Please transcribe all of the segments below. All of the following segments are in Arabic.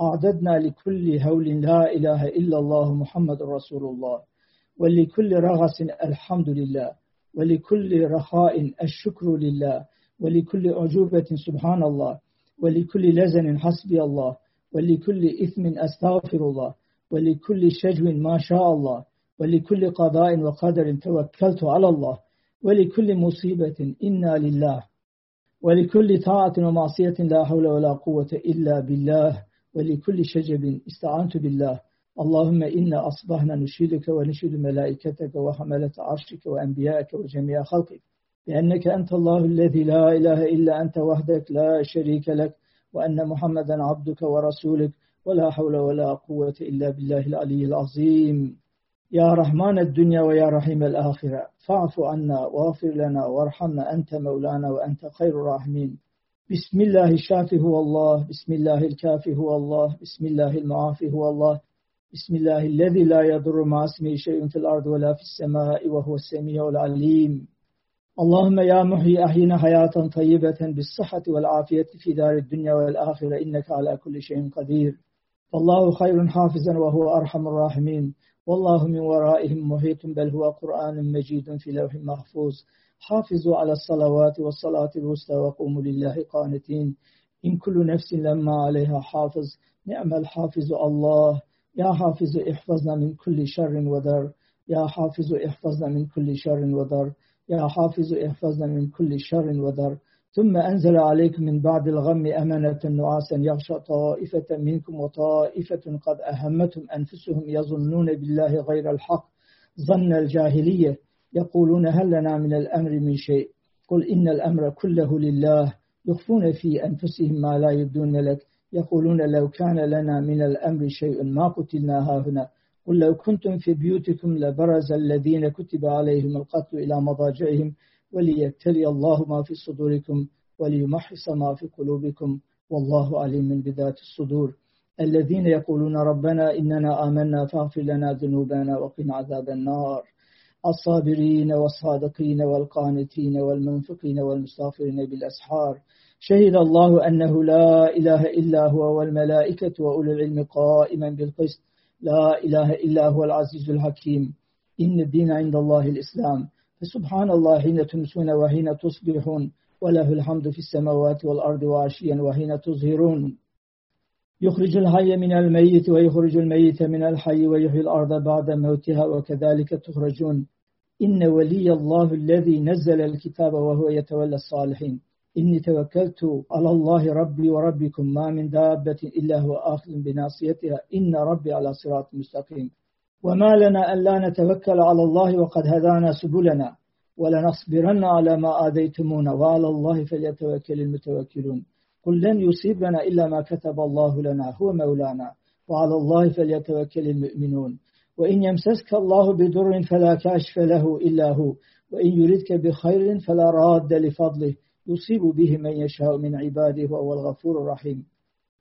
أعددنا لكل هول لا إله إلا الله محمد رسول الله ولكل رغس الحمد لله ولكل رخاء الشكر لله ولكل أعجوبة سبحان الله ولكل لزن حسبي الله ولكل إثم أستغفر الله ولكل شجو ما شاء الله ولكل قضاء وقدر توكلت على الله ولكل مصيبة إنا لله ولكل طاعة ومعصية لا حول ولا قوة إلا بالله. ولكل شجب استعنت بالله. اللهم إنا أصبحنا نشهدك ونشهد ملائكتك وحملة عرشك وأنبيائك وجميع خلقك. لأنك أنت الله الذي لا إله إلا أنت وحدك لا شريك لك وأن محمدا عبدك ورسولك ولا حول ولا قوة إلا بالله العلي العظيم. يا رحمن الدنيا ويا رحيم الآخرة فاعف عنا واغفر لنا وارحمنا أنت مولانا وأنت خير الراحمين. بسم الله الشافي هو الله بسم الله الكافي هو الله بسم الله المعافي هو الله بسم الله الذي لا يضر مع اسمه شيء في الأرض ولا في السماء وهو السميع العليم. اللهم يا محيي أحينا حياة طيبة بالصحة والعافية في دار الدنيا والآخرة إنك على كل شيء قدير. فالله خير حافظا وهو أرحم الراحمين. والله من ورائهم محيط بل هو قرآن مجيد في لوح محفوظ. حافظوا على الصلوات والصلاة الوسطى وقوموا لله قانتين. إن كل نفس لما عليها حافظ نعم الحافظ الله. يا حافظ احفظنا من كل شر ودر. يا حافظ احفظنا من كل شر ودر. يا حافظ احفظنا من كل شر ودر. ثم أنزل عليكم من بعد الغم أمنة نعاسا يغشى طائفة منكم وطائفة قد أهمتهم أنفسهم يظنون بالله غير الحق. ظن الجاهلية يقولون هل لنا من الأمر من شيء؟ قل إن الأمر كله لله. يخفون في أنفسهم ما لا يبدون لك. يقولون لو كان لنا من الأمر شيء ما قتلنا هنا قل لو كنتم في بيوتكم لبرز الذين كتب عليهم القتل إلى مضاجعهم وليبتلي الله ما في صدوركم وليمحص ما في قلوبكم. والله عليم بذات الصدور. الذين يقولون ربنا إننا آمنا فاغفر لنا ذنوبنا وقنا عذاب النار. الصابرين والصادقين والقانتين والمنفقين والمستغفرين بالأسحار. شهد الله أنه لا إله إلا هو والملائكة وأولو العلم قائما بالقسط. لا إله إلا هو العزيز الحكيم. إن الدين عند الله الإسلام. فسبحان الله حين تمسون وحين تصبحون. وله الحمد في السماوات والأرض وعشيا وحين تظهرون. يخرج الحي من الميت ويخرج الميت من الحي ويحيي الأرض بعد موتها وكذلك تخرجون. إن ولي الله الذي نزل الكتاب وهو يتولى الصالحين. إني توكلت على الله ربي وربكم ما من دابة إلا هو آخذ بناصيتها. إن ربي على صراط مستقيم. وما لنا ألا نتوكل على الله وقد هدانا سبلنا. ولنصبرن على ما آذيتمونا. وعلى الله فليتوكل المتوكلون. قل لن يصيبنا إلا ما كتب الله لنا هو مولانا وعلى الله فليتوكل المؤمنون. وإن يمسسك الله بضر فلا كاشف له إلا هو وإن يردك بخير فلا راد لفضله. يصيب به من يشاء من عباده وهو الغفور الرحيم.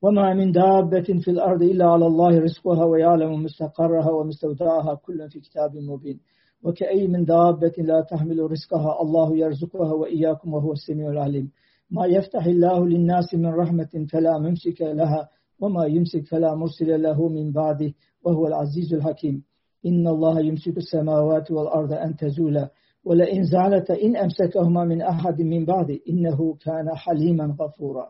وما من دابة في الأرض إلا على الله رزقها ويعلم مستقرها ومستودعها كل في كتاب مبين. وكأي من دابة لا تحمل رزقها الله يرزقها وإياكم وهو السميع العليم. ما يفتح الله للناس من رحمة فلا ممسك لها وما يمسك فلا مرسل له من بعده وهو العزيز الحكيم. إن الله يمسك السماوات والأرض أن تزولا. ولئن زعلت إن أمسكهما من أحد من بعد إنه كان حليما غفورا.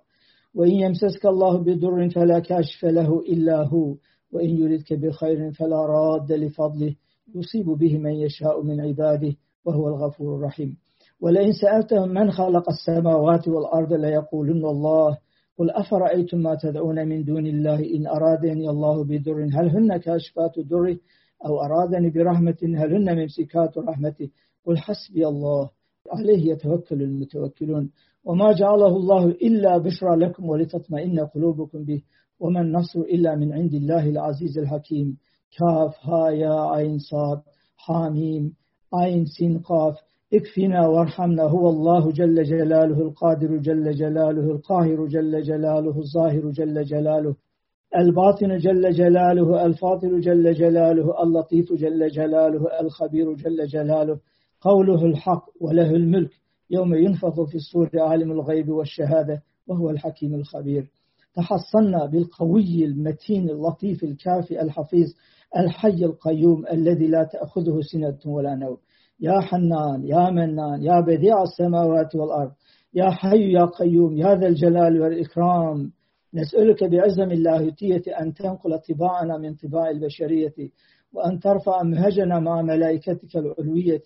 وإن يمسسك الله بضر فلا كاشف له إلا هو. وإن يردك بخير فلا راد لفضله. يصيب به من يشاء من عباده وهو الغفور الرحيم. ولئن سألتهم من خلق السماوات والأرض ليقولن الله. قل أفرأيتم ما تدعون من دون الله إن أرادني الله بضر هل هن كأشفات ضره أو أرادني برحمة هل هن ممسكات رحمته قل حسبي الله. عليه يتوكل المتوكلون. وما جعله الله إلا بشرى لكم ولتطمئن قلوبكم به. وما النصر إلا من عند الله العزيز الحكيم. كاف ها يا عين صاد حاميم عين سين قاف. اكفنا وارحمنا هو الله جل جلاله القادر جل جلاله القاهر جل جلاله الظاهر جل جلاله الباطن جل جلاله الفاضل جل جلاله اللطيف جل جلاله الخبير جل جلاله. قوله الحق وله الملك يوم ينفخ في الصور عالم الغيب والشهادة وهو الحكيم الخبير. تحصنا بالقوي المتين اللطيف الكافي الحفيظ الحي القيوم الذي لا تأخذه سنة ولا نوم. يا حنان يا منان يا بديع السماوات والأرض يا حي يا قيوم يا ذا الجلال والإكرام نسألك بعزم اللاهوتية أن تنقل طباعنا من طباع البشرية وأن ترفع مهجنا مع ملائكتك العلوية.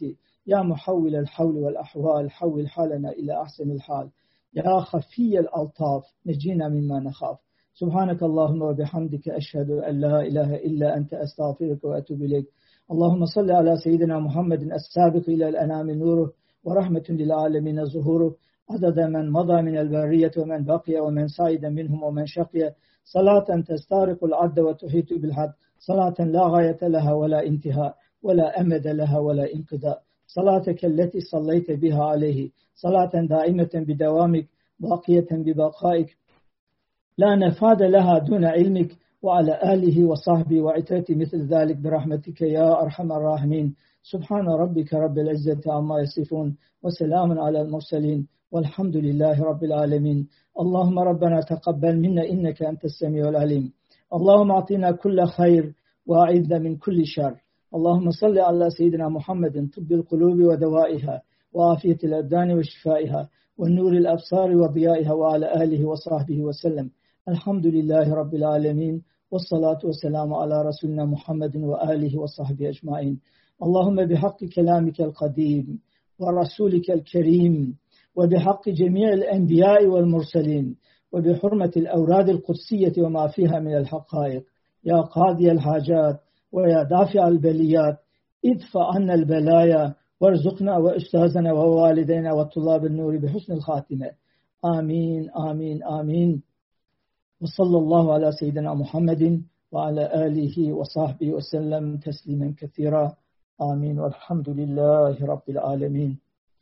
يا محول الحول والأحوال حول حالنا إلى أحسن الحال. يا خفي الألطاف نجينا مما نخاف. سبحانك اللهم وبحمدك أشهد أن لا إله إلا أنت أستغفرك وأتوب إليك. اللهم صل على سيدنا محمد السابق إلى الأنام نوره ورحمة للعالمين ظهوره. عدد من مضى من البرية ومن بقي ومن سعد منهم ومن شقي. صلاة تستارق العد وتحيط بالحد. صلاة لا غاية لها ولا انتهاء ولا أمد لها ولا انقضاء. صلاتك التي صليت بها عليه. صلاة دائمة بدوامك باقية ببقائك. لا نفاد لها دون علمك. وعلى آله وصحبه وعترة مثل ذلك برحمتك يا أرحم الراحمين. سبحان ربك رب العزة عما يصفون وسلام على المرسلين والحمد لله رب العالمين. اللهم ربنا تقبل منا إنك أنت السميع العليم. اللهم أعطنا كل خير وأعذنا من كل شر. اللهم صل على سيدنا محمد طب القلوب ودوائها وعافية الأبدان وشفائها والنور الأبصار وضيائها وعلى آله وصحبه وسلم. الحمد لله رب العالمين والصلاة والسلام على رسولنا محمد وآله وصحبه أجمعين اللهم بحق كلامك القديم ورسولك الكريم وبحق جميع الأنبياء والمرسلين وبحرمة الأوراد القدسية وما فيها من الحقائق يا قاضي الحاجات ويا دافع البليات ادفع عنا البلايا وارزقنا وأستاذنا ووالدينا وطلاب النور بحسن الخاتمة آمين آمين آمين وصلى الله على سيدنا محمد وعلى آله وصحبه وسلم تسليما كثيرا. آمين. والحمد لله رب العالمين.